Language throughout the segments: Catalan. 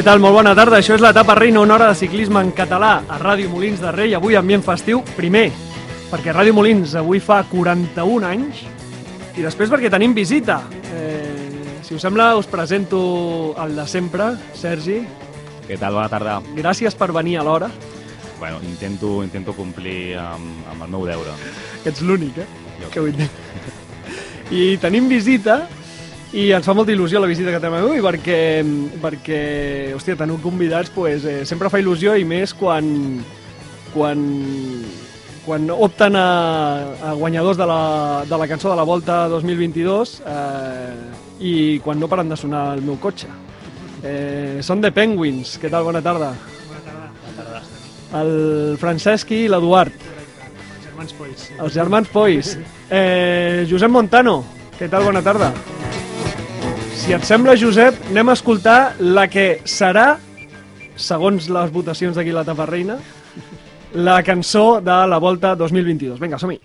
Què tal? Molt bona tarda. Això és l'etapa reina, una hora de ciclisme en català a Ràdio Molins de Rei. Avui ambient festiu, primer, perquè Ràdio Molins avui fa 41 anys i després perquè tenim visita. Eh, si us sembla, us presento el de sempre, Sergi. Què tal? Bona tarda. Gràcies per venir a l'hora. Bueno, intento, intento complir amb, amb el meu deure. Ets l'únic, eh? Jo Que dir. I tenim visita i ens fa molta il·lusió la visita que tenim avui perquè, perquè hòstia, tenir convidats pues, eh, sempre fa il·lusió i més quan, quan, quan opten a, a guanyadors de la, de la cançó de la Volta 2022 eh, i quan no paren de sonar el meu cotxe. Eh, són de Penguins. Què tal? Bona tarda. El Francesc i l'Eduard. Germans Polls. Els germans Pois. Eh, Josep Montano, què tal? Bona tarda. Si et sembla, Josep, anem a escoltar la que serà, segons les votacions d'aquí la tapa reina, la cançó de la Volta 2022. Vinga, som-hi.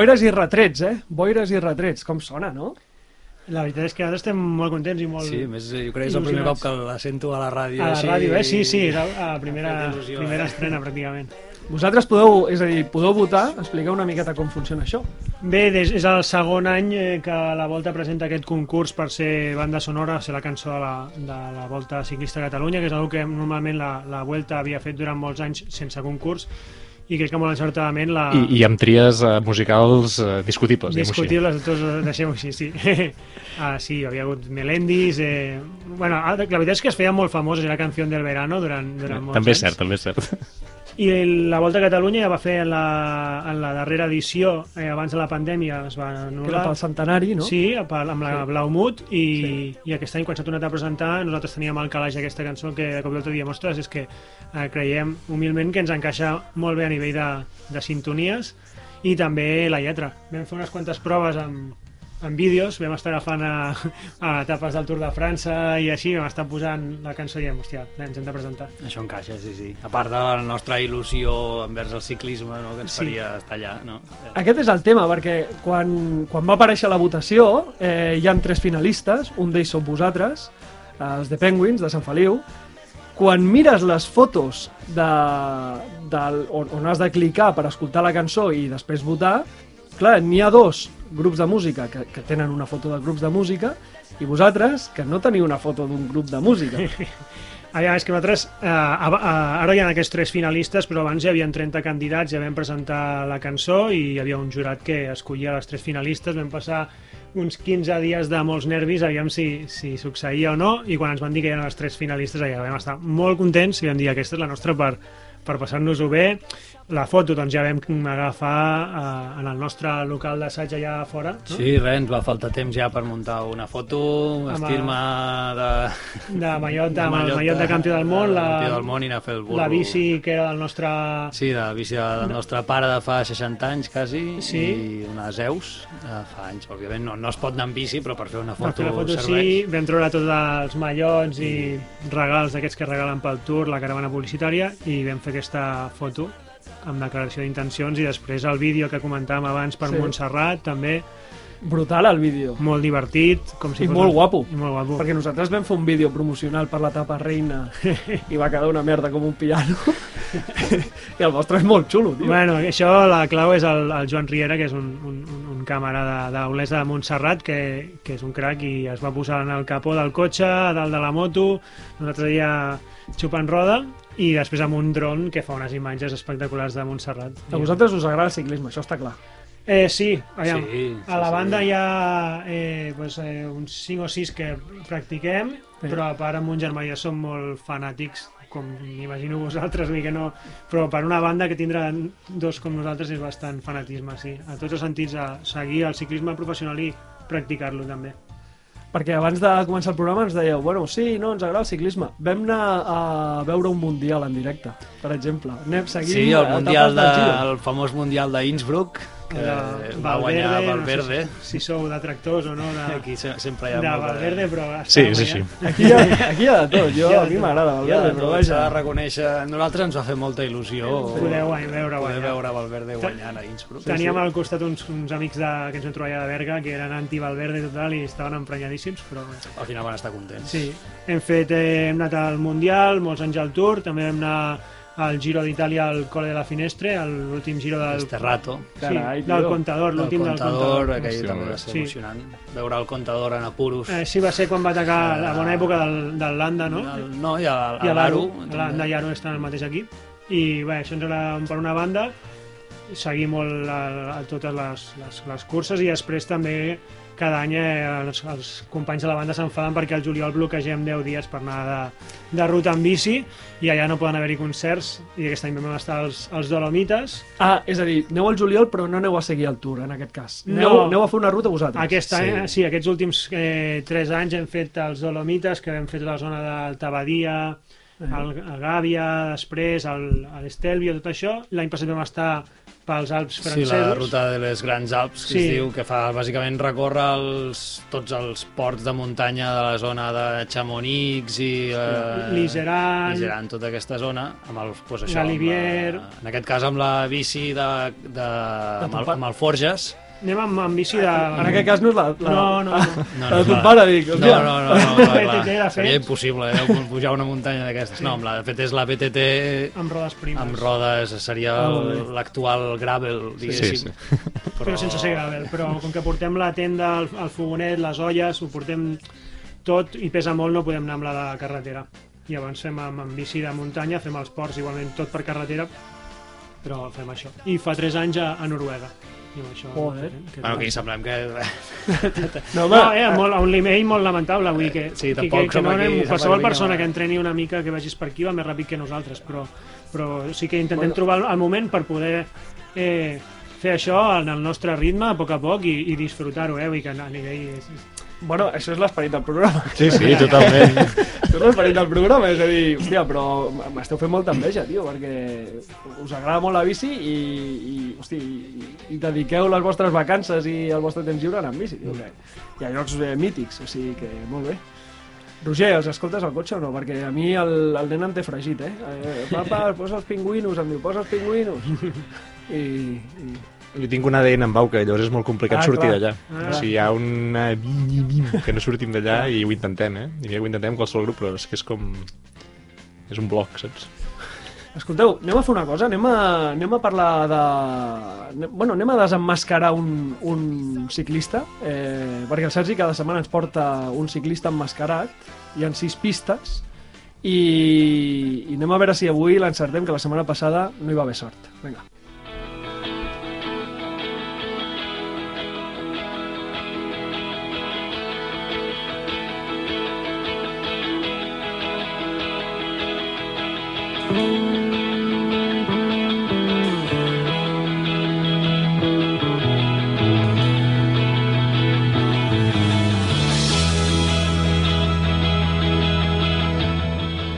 Boires i retrets, eh? Boires i retrets. Com sona, no? La veritat és que ara estem molt contents i molt... Sí, més, jo crec que és el primer cop que la sento a la ràdio. A la així, ràdio, eh? Sí, sí, era la primera, il·lusió, primera eh? estrena, pràcticament. Vosaltres podeu, és a dir, podeu votar, expliqueu una miqueta com funciona això. Bé, des, és el segon any eh, que la Volta presenta aquest concurs per ser banda sonora, ser la cançó de la, de la Volta Ciclista a Catalunya, que és una que normalment la, la Vuelta havia fet durant molts anys sense concurs, i crec que molt encertadament la... I, i amb tries uh, musicals uh, discutibles, diguem-ho així. Discutibles, deixem-ho així, sí. ah, sí, hi havia hagut Melendis... Eh... Bueno, la veritat és que es feia molt famós, era Canción del Verano durant, durant molts També és anys. cert, també és cert. I la Volta a Catalunya ja va fer en la, en la darrera edició, eh, abans de la pandèmia, es va Que era anul·lar. pel centenari, no? Sí, pel- amb la Sí. Blaumut, i, i aquest any, quan s'ha tornat a presentar, nosaltres teníem al calaix aquesta cançó que de cop i volta diem, ostres, és que eh, creiem humilment que ens encaixa molt bé a nivell de, de sintonies i també la lletra. Vam fer unes quantes proves amb, en vídeos, vam estar agafant a, a etapes del Tour de França i així, vam estar posant la cançó i diem, hòstia, ens hem de presentar. Això encaixa, sí, sí. A part de la nostra il·lusió envers el ciclisme, no?, que ens Sí. faria estar allà, no? Aquest és el tema, perquè quan, quan va aparèixer la votació eh, hi han tres finalistes, un d'ells sou vosaltres, els de Penguins, de Sant Feliu. Quan mires les fotos de, del, on, on has de clicar per escoltar la cançó i després votar, clar, n'hi ha dos grups de música que, que tenen una foto de grups de música i vosaltres que no teniu una foto d'un grup de música. Aviam, és que nosaltres, eh, a- ara hi ha aquests tres finalistes, però abans hi havia 30 candidats, ja vam presentar la cançó i hi havia un jurat que escollia les tres finalistes, vam passar uns 15 dies de molts nervis, aviam si, si succeïa o no, i quan ens van dir que eren les tres finalistes, ja vam estar molt contents i vam dir aquesta és la nostra per, per passar-nos-ho bé. La foto doncs ja vam agafar eh, en el nostre local d'assaig allà fora, no? Sí, res, ens va faltar temps ja per muntar una foto, vestir-me de... de mallot de, amb el mallot de campió del món, de la, campió del món i anar a fer el burro. la bici que era del nostre Sí, de la bici del nostre pare de fa 60 anys, quasi, Sí. i una Zeus de fa anys. Òbviament no, no es pot anar amb bici, però per fer una Per foto, fer la foto serveix. sí, vam treure tots els mallots i regals d'aquests que regalen pel tour, la caravana publicitària, i vam fer aquesta foto amb declaració d'intencions i després el vídeo que comentàvem abans per Sí. Montserrat, també Brutal el vídeo. molt divertit. Com si I fos molt guapo. I molt guapo. Perquè nosaltres vam fer un vídeo promocional per l'etapa reina i va quedar una merda com un piano. I el vostre és molt xulo, tio. Bueno, això la clau és el, el Joan Riera, que és un, un, un, un càmera de- d'Olesa de, de Montserrat, que, que és un crac i es va posar en el capó del cotxe, a dalt de la moto, nosaltres ja xupant roda, i després amb un dron que fa unes imatges espectaculars de Montserrat. A vosaltres us agrada el ciclisme, això està clar. Eh, sí, aviam, Sí, sí, a la sí. banda hi ha eh, pues, eh, uns 5 o 6 que practiquem, Sí. però a part amb un germà ja som molt fanàtics, com m'imagino vosaltres, que no... Però per una banda que tindrà dos com nosaltres és bastant fanatisme, sí. A tots els sentits, a seguir el ciclisme professional i practicar-lo també. Perquè abans de començar el programa ens dèieu, bueno, sí, no, ens agrada el ciclisme. Vam anar a veure un mundial en directe, per exemple. Anem seguint Sí, el, mundial de, el famós mundial d'Innsbruck, que De va guanyar Valverde. No sé si, si sou detractors o no de, Aquí se- sempre hi ha de Valverde, però... Sí, allà. així. Aquí hi, ha, aquí hi ha de tot, jo, Hi ha de a mi m'agrada Valverde, però però s'ha de vaja. reconèixer... A nosaltres ens va fer molta il·lusió Poder guany, veure poder guanyar. veure Valverde guanyant a Innsbruck. Teníem al costat uns, uns amics de, que ens vam trobar allà de Berga que eren anti-Valverde i tot i estaven emprenyadíssims, però. Al final van estar contents. sí. Hem fet, eh, hem anat al Mundial, molts anys al Tour, també vam anar al Giro d'Itàlia al Colle de la Finestre, a l'últim giro del, Esterrato, sí, Carai, del tio. Contador, el l'últim del contador, Contador. aquell Sí, també va ser Sí. emocionant. Veure el contador en apuros. Eh, sí, va ser quan va atacar la bona època del, del Landa, no? El, no, i a, I a l'Aro, l'Anda i Aro estan al mateix equip. I bé, això ens agrada per una banda, seguir molt a, a totes les, les, les curses i després també cada any eh, els, els companys de la banda s'enfaden perquè al juliol bloquegem 10 dies per anar de, de ruta en bici i allà no poden haver-hi concerts i aquest any vam estar als, als Dolomites Ah, és a dir, aneu al juliol però no aneu a seguir el Tour, en aquest cas. No. Aneu, aneu a fer una ruta vosaltres. Aquest any, Sí. sí, aquests últims eh, 3 anys hem fet els Dolomites, que fer tota la zona d'Alta Badia, el, el Gàbia, després el- l'Estelvio, tot això. L'any passat vam estar pels Alps Sí, francesos. la ruta de les Grans Alps, que Sí. es diu, que fa bàsicament recórrer els, tots els ports de muntanya de la zona de Chamonix i... Eh, Liseran. Liseran, tota aquesta zona, amb el, pues, això, Galibier. Amb la, en aquest cas amb la bici de, de, amb, el, amb el Forges. Anem amb, amb bici de... En aquest cas no és la... la... No, no, no. No, La de ton pare, dic, No, no, no, no, clar. Seria impossible, eh, pujar una muntanya d'aquestes. No, amb la, de fet és la PTT amb rodes primes. amb rodes, seria Ah, l'actual gravel, diguéssim. sí. Però sense ser gravel. Però com que portem la tenda, el, el fogonet, les olles, ho portem tot i pesa molt, no podem anar amb la de carretera. I abans fem amb, amb bici de muntanya, fem els ports igualment tot per carretera, però fem això. I fa 3 anys a, a Noruega. I amb això, Joder. que, Bueno, que hi semblem que... No, home, No, eh, molt, a un nivell molt lamentable, vull dir que, Sí, que, tampoc que, que no aquí, anem, qualsevol persona que entreni una mica que vagis per aquí va més ràpid que nosaltres, però, però sí que intentem Bueno. trobar el moment per poder eh, fer això en el nostre ritme, a poc a poc, i, i disfrutar-ho, eh? Vull dir que a nivell... Bueno, això és l'esperit del programa. Sí, sí, totalment. Això és l'esperit del programa, és a dir, hòstia, però m'esteu fent molta enveja, tio, perquè us agrada molt la bici i, i, hosti, i, i dediqueu les vostres vacances i el vostre temps lliure a anar amb bici, tio, que hi ha llocs eh, mítics, o sigui que molt bé. Roger, els escoltes al cotxe o no? Perquè a mi el, el nen em té fregit, eh? eh papa, posa els pingüinos, em diu, posa els pingüinos. I, i Jo tinc un ADN en Bau, que llavors és molt complicat Ah, sortir d'allà. Ah. o sigui, hi ha una... que no sortim d'allà i ho intentem, eh? I ho intentem qualsevol grup, però és que és com... És un bloc, saps? Escolteu, anem a fer una cosa, anem a, anem a parlar de... Bueno, anem a desenmascarar un, un ciclista, eh, perquè el Sergi cada setmana ens porta un ciclista emmascarat, hi ha sis pistes, i, i anem a veure si avui l'encertem, que la setmana passada no hi va haver sort. Vinga.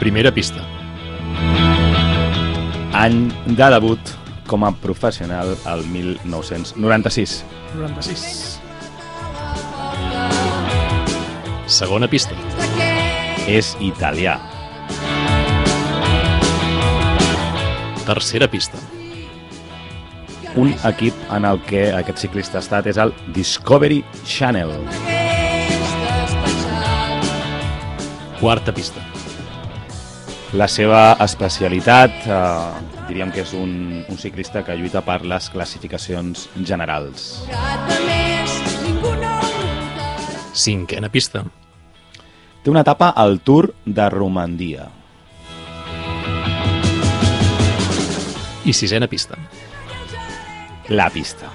Primera pista. Any de debut com a professional al 1996. 96. Segona pista. És italià. Tercera pista. Un equip en el que aquest ciclista ha estat és el Discovery Channel. Quarta pista. La seva especialitat, eh, diríem que és un, un ciclista que lluita per les classificacions generals. Cinquena pista. Té una etapa al Tour de Romandia. I sisena pista. La pista.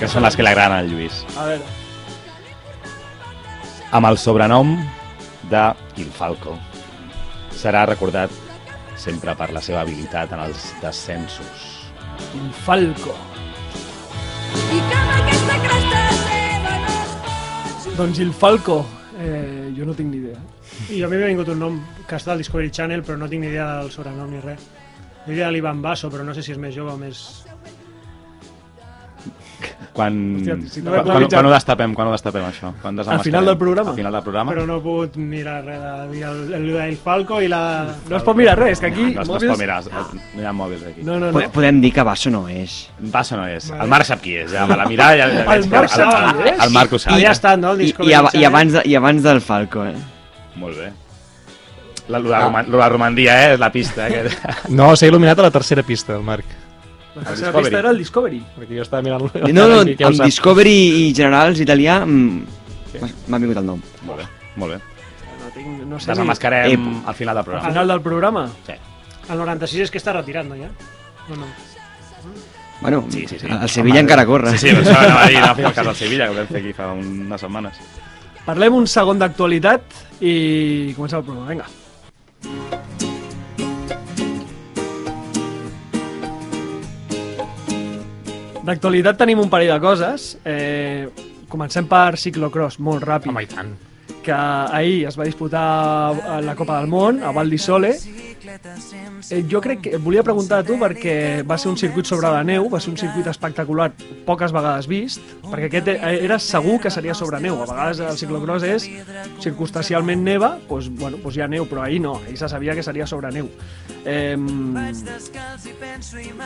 Que són les que li agraden al Lluís. A veure, Amb el sobrenom de Il Falco. Serà recordat sempre per la seva habilitat en els descensos. el Falco. Doncs el Falco, eh, jo no tinc ni idea. I a mi m'ha vingut un nom que està al Discovery Channel, però no tinc ni idea del sobrenom ni res. Jo diria l'Ivan Basso, però no sé si és més jove o més... Quan, Hòstia, si no quan, quan, quan ho destapem? Quan ho destapem, això? Quan Al final del programa? Al final del programa? Però no he pogut mirar res de dir el, el, el Falco i la... No es pot mirar res, que aquí... No, es- no es pot mirar, no hi ha mòbils aquí. No, no, no. Podem dir que Basso no és. Basso no és. El Marc sap qui és. Ja, me la mirar ja, ja El Marc sap qui és? El Marc ho sap. Havia estat, no, el I, i, i, abans de, I abans del Falco, eh? Molt bé. La, la, Roman, la Romandia, eh? És la pista. Eh? No, s'ha il·luminat a la tercera pista, el Marc. La tercera pista era el Discovery. Perquè jo estava mirant... No, no, Ja amb sap. Discovery i Generals italià mm, m'ha- vingut el nom. Molt bé, molt bé. No, tinc, no sé ni... Desenmascarem Eh, al final del Al programa. final del programa. Sí. El 96 és que està retirat, no, ja? No, no. Bueno, Sí, sí, sí. el Sevilla encara corre. Sí, sí, per això anava a dir, anava a fer el cas del Sevilla, que ho vam fer aquí fa unes setmanes. Parlem un segon d'actualitat i comencem el programa. Vinga. D'actualitat tenim un parell de coses. Eh, comencem per ciclocross, molt ràpid. Home, i tant. que ahir es va disputar la Copa del Món, a Val di Sole. Eh, jo crec que et volia preguntar a tu perquè va ser un circuit sobre la neu, va ser un circuit espectacular, poques vegades vist, perquè aquest eh, era segur que seria sobre neu. A vegades el ciclocross és circumstancialment neva, doncs, bueno, doncs hi ha neu, però ahir no, ahir se sabia que seria sobre neu. Eh,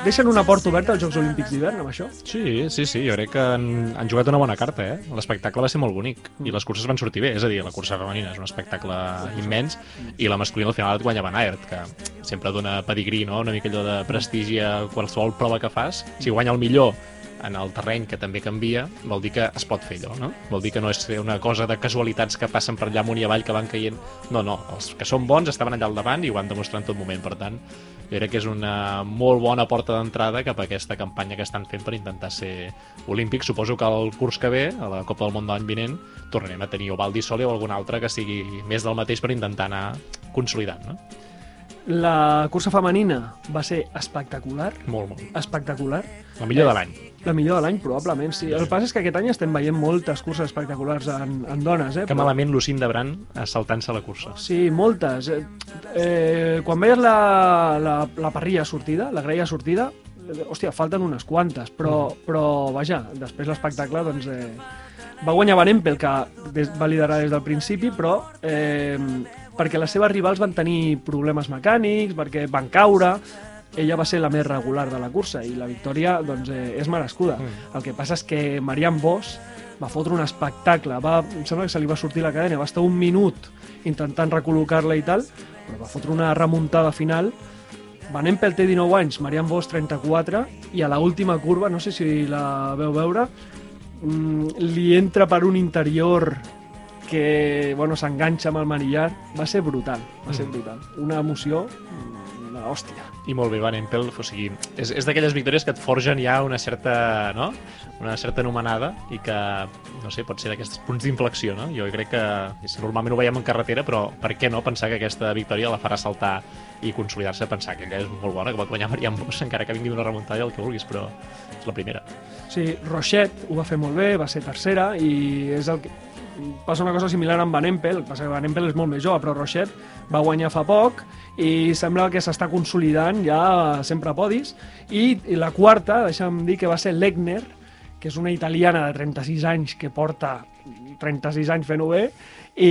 deixen una porta oberta als Jocs Olímpics d'hivern amb això? Sí, sí, sí, jo crec que han, han jugat una bona carta, eh? L'espectacle va ser molt bonic i les curses van sortir bé, és a dir, la cursa femenina és un espectacle immens i la masculina al final et guanya Van Aert, que sempre dona pedigrí, no? Una mica allò de prestigi a qualsevol prova que fas. Si guanya el millor en el terreny que també canvia, vol dir que es pot fer allò, no? Vol dir que no és una cosa de casualitats que passen per allà amunt i avall que van caient. No, no, els que són bons estaven allà al davant i ho van demostrar en tot moment, per tant, jo crec que és una molt bona porta d'entrada cap a aquesta campanya que estan fent per intentar ser olímpics. Suposo que el curs que ve, a la Copa del Món de l'any vinent, tornarem a tenir o Val di Sole o algun altre que sigui més del mateix per intentar anar consolidant, no? La cursa femenina va ser espectacular, Molt, molt. espectacular. La millor de l'any. La millor de l'any, probablement, sí. El passa és que aquest any estem veient moltes curses espectaculars en, en dones, eh? Que malament Lucinda Brand saltant-se la cursa. Sí, moltes. Eh, eh, quan veies la, la, la parrilla sortida, la graella sortida, eh, hòstia, falten unes quantes, però, però vaja, després l'espectacle, doncs, eh, va guanyar Van Empel, que des, va liderar des del principi, però eh, perquè les seves rivals van tenir problemes mecànics, perquè van caure, ella va ser la més regular de la cursa i la victòria doncs, eh, és merescuda. Mm. El que passa és que Marian Bosch va fotre un espectacle, va, em sembla que se li va sortir la cadena, va estar un minut intentant recol·locar-la i tal, però va fotre una remuntada final. Van Empel té 19 anys, Marian Bosch 34, i a la última curva, no sé si la veu veure, mm, li entra per un interior que bueno, s'enganxa amb el manillar. Va ser brutal, va ser Mm. brutal. Una emoció, una hòstia. I molt bé, Van Empel, o sigui, és, és d'aquelles victòries que et forgen ja una certa, no? una certa anomenada i que, no sé, pot ser d'aquests punts d'inflexió, no? Jo crec que normalment ho veiem en carretera, però per què no pensar que aquesta victòria la farà saltar i consolidar-se, pensar que ella és molt bona, que pot guanyar Marian Bosch, encara que vingui una remuntada i el que vulguis, però és la primera. Sí, Rochette ho va fer molt bé, va ser tercera i és el que... Passa una cosa similar amb Van Empel, el que passa que Van Empel és molt més jove, però Rochette va guanyar fa poc i sembla que s'està consolidant ja sempre a podis. I, i la quarta, deixa'm dir que va ser Legner, que és una italiana de 36 anys que porta 36 anys fent-ho bé, i,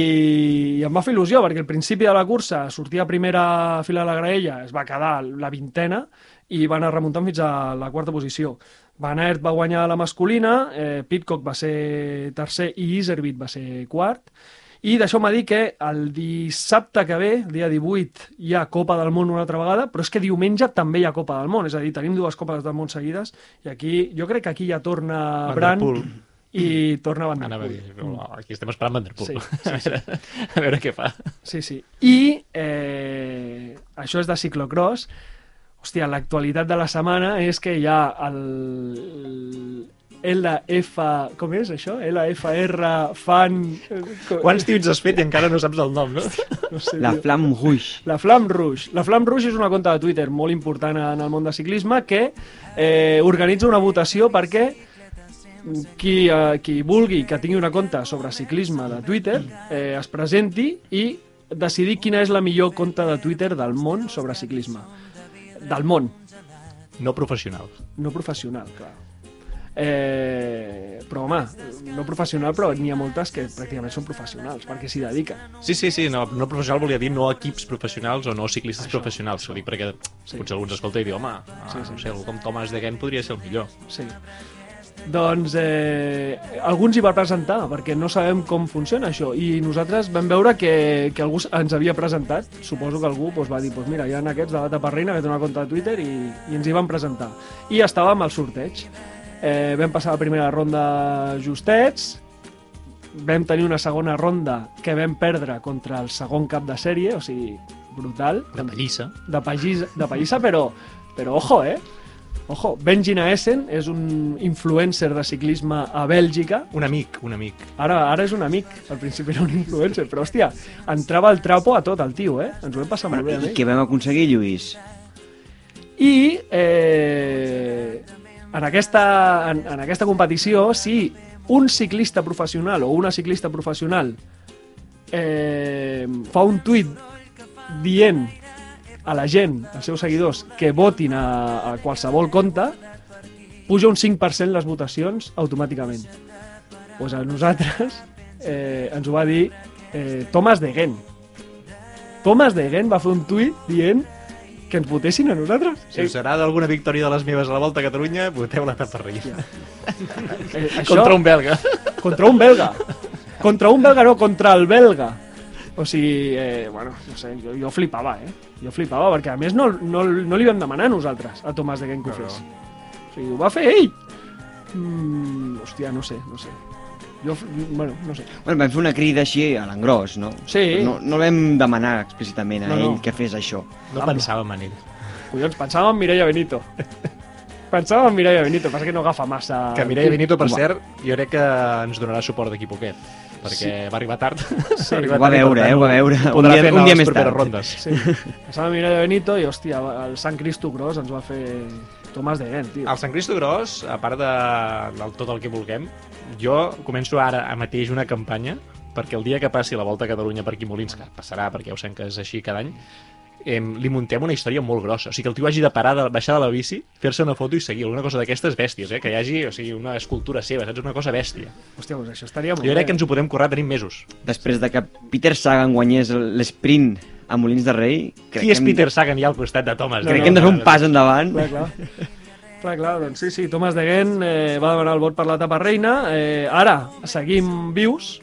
i em va fer il·lusió, perquè al principi de la cursa sortia a primera fila de la graella, es va quedar la vintena, i va anar remuntant fins a la quarta posició. Van Aert va guanyar la masculina, eh, Pitcock va ser tercer i Iservit va ser quart, i deixeu-me dir que el dissabte que ve, el dia 18, hi ha Copa del Món una altra vegada, però és que diumenge també hi ha Copa del Món, és a dir, tenim dues Copes del Món seguides, i aquí, jo crec que aquí ja torna Van der Brand Poel. i torna Van der Anava a Poel. dir, però aquí estem esperant Van der Poel. Sí, sí, a, veure, a veure què fa. Sí, sí. I eh, això és de ciclocross. Hòstia, l'actualitat de la setmana és que hi ha el LF... Com és això? LFR fan... Quants tuits has fet i encara no saps el nom, no? No sé, La. Flamme Rouge. La Flam Rouge. La Flam Rouge és una conta de Twitter molt important en el món de ciclisme que eh, organitza una votació perquè qui, eh, qui vulgui que tingui una conta sobre ciclisme de Twitter eh, es presenti i decidir quina és la millor conta de Twitter del món sobre ciclisme. Del món, No professional. no professional, clar. Eh, però, home, no professional, però n'hi ha moltes que pràcticament són professionals, perquè s'hi dediquen. Sí, sí, sí, no, no professional volia dir no equips professionals o no ciclistes Això. professionals, ho dic perquè Sí. potser algú ens escolta i diu, home, ah, Sí, sí. no sé, algú com Thomas de Gent podria ser el millor. Sí. Doncs eh, algú ens hi va presentar, perquè no sabem com funciona això, i nosaltres vam veure que, que algú ens havia presentat, suposo que algú doncs, va dir, doncs mira, hi ha aquests de la Tapa Reina que té una compte de Twitter i, i ens hi van presentar. I estàvem al sorteig. Eh, vam passar la primera ronda justets, vam tenir una segona ronda que vam perdre contra el segon cap de sèrie, o sigui, brutal De pallissa. de pallissa, de pallissa però, però ojo, eh? Ojo, Benjina Essen és un influencer de ciclisme a Bèlgica. Un amic, un amic. Ara, ara és un amic. Al principi era un influencer, però, hòstia, entrava el trapo a tot, el tio, eh? Ens ho vam passar molt bé I què vam aconseguir, Lluís? I eh, en, aquesta, en, en aquesta competició, si un ciclista professional o una ciclista professional eh, fa un tuit dient a la gent, als seus seguidors, que votin a, a qualsevol compte, puja un 5% les votacions automàticament. Pues a nosaltres eh, ens ho va dir eh, Thomas de Gent. Thomas de Gent va fer un tuit dient que ens votessin a nosaltres. Si us agrada alguna victòria de les meves a la Volta a Catalunya, voteu la Taparrilla. Eh, això, Contra un belga. contra un belga. Contra un belga, no, contra el belga. O sigui, eh, bueno, no sé, jo, jo flipava, eh? Jo flipava, perquè a més no, no, no li vam demanar nosaltres a Tomàs de Gent que ho fes. O sigui, ho va fer ell. Mm, hòstia, no sé, no sé. Jo, bueno, no sé. Bueno, vam fer una crida així a l'engròs, no? Sí. No, no vam demanar explícitament a No, no. ell que fes això. No pensàvem en ell. Collons, pensàvem en Mireia Benito. Pensava en Mireia Benito, passa que no agafa massa... Que Mireia Benito, per Home. cert, jo crec que ens donarà suport d'aquí poquet, perquè va arribar tard. Sí, Ho va veure, eh? Ho va veure. Un Podrà dia, fer un dia més tard. rondes. Sí. Pensava en Mireia Benito i, hòstia, el Sant Cristo Gros ens va fer Tomàs de Gent, tio. El Sant Cristo Gros, a part de, del tot el que vulguem, jo començo ara a mateix una campanya perquè el dia que passi la Volta a Catalunya per aquí a Molins, que passarà perquè ja ho sabem que és així cada any, eh, li muntem una història molt grossa. O sigui, que el tio hagi de parar, de baixar de la bici, fer-se una foto i seguir. Alguna cosa d'aquestes bèsties, eh? Que hi hagi o sigui, una escultura seva, saps? Una cosa bèstia. Hòstia, doncs això estaria molt Jo crec que bé. ens ho podem currar, tenim mesos. Després de que Peter Sagan guanyés l'esprint a Molins de Rei... Crec Qui és que hem- Peter Sagan ja al costat de Thomas? Crec que hem de fer un pas endavant. Clar, clar. Clar, clar, doncs sí, sí, Tomàs de Gent eh, va demanar el vot per l'etapa reina. Eh, ara seguim vius,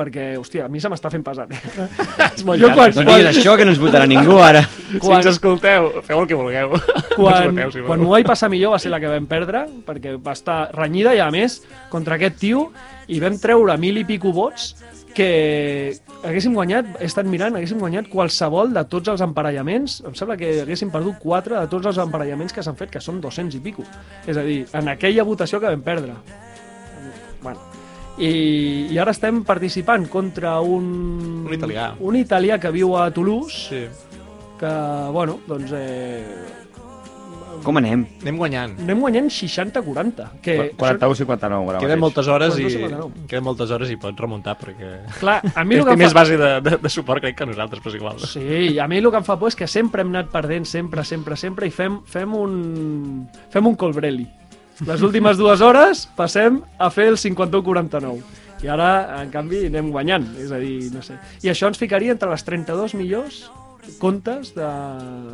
perquè, hòstia, a mi se m'està fent pesat. És molt Jo llarg. quan- No diguis això, que no ens votarà ningú ara. Si ens escolteu, feu el que vulgueu. quan, Ens voteu, si quan voleu. m'ho vaig passar millor va ser la que vam perdre, perquè va estar renyida i a més contra aquest tio i vam treure mil i pico vots que haguéssim guanyat, he estat mirant, haguéssim guanyat qualsevol de tots els emparellaments, em sembla que haguéssim perdut 4 de tots els emparellaments que s'han fet, que són 200 i pico. És a dir, en aquella votació que vam perdre. Bueno, i, i ara estem participant contra un... Un italià. Un italià que viu a Toulouse, Sí. que, bueno, doncs... Eh, Com anem? Anem guanyant. anem guanyant 60-40. Que 41-59 ara Queden mateix. moltes hores i 42,59. queden moltes hores i pots remuntar perquè clar, a mi el té que em més fa... base de, de, de suport crec que nosaltres, però és igual. Sí, a mi el que em fa por és que sempre hem anat perdent, sempre, sempre, sempre, i fem, fem un... fem un colbrelli. Les últimes dues hores passem a fer el 51-49. I ara, en canvi, anem guanyant. És a dir, no sé. I això ens ficaria entre les 32 millors comptes de